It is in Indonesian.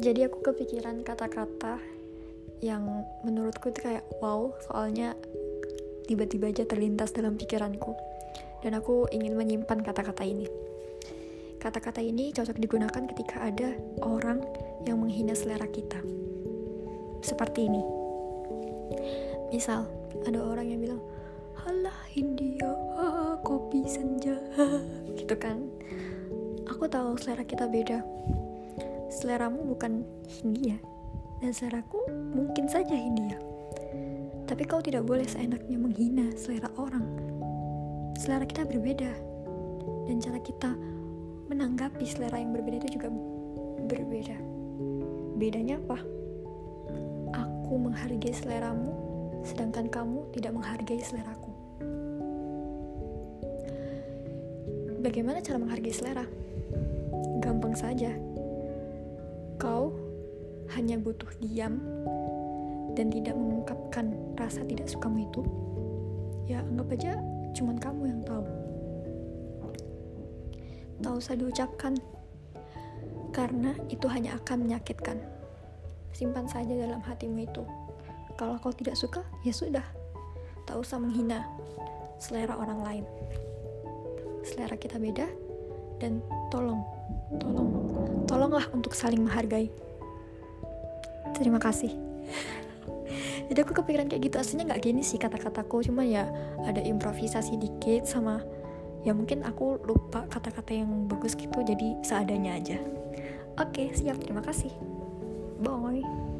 jadi aku kepikiran kata-kata yang menurutku itu kayak wow soalnya tiba-tiba aja terlintas dalam pikiranku. Dan aku ingin menyimpan kata-kata ini. Kata-kata ini cocok digunakan ketika ada orang yang menghina selera kita. Seperti ini. Misal ada orang yang bilang halah India kopi senja gitu kan. Aku tahu selera kita beda seleramu bukan Hindia. Dan seleraku mungkin saja Hindia. Tapi kau tidak boleh seenaknya menghina selera orang. Selera kita berbeda. Dan cara kita menanggapi selera yang berbeda itu juga berbeda. Bedanya apa? Aku menghargai seleramu sedangkan kamu tidak menghargai seleraku. Bagaimana cara menghargai selera? Gampang saja kau hanya butuh diam dan tidak mengungkapkan rasa tidak sukamu itu, ya anggap aja cuman kamu yang tahu. Tak usah diucapkan, karena itu hanya akan menyakitkan. Simpan saja dalam hatimu itu. Kalau kau tidak suka, ya sudah. Tak usah menghina selera orang lain. Selera kita beda, dan tolong, tolong, tolonglah untuk saling menghargai. Terima kasih. Jadi aku kepikiran kayak gitu aslinya nggak gini sih kata-kataku cuma ya ada improvisasi dikit sama ya mungkin aku lupa kata-kata yang bagus gitu jadi seadanya aja. Oke siap terima kasih. Bye.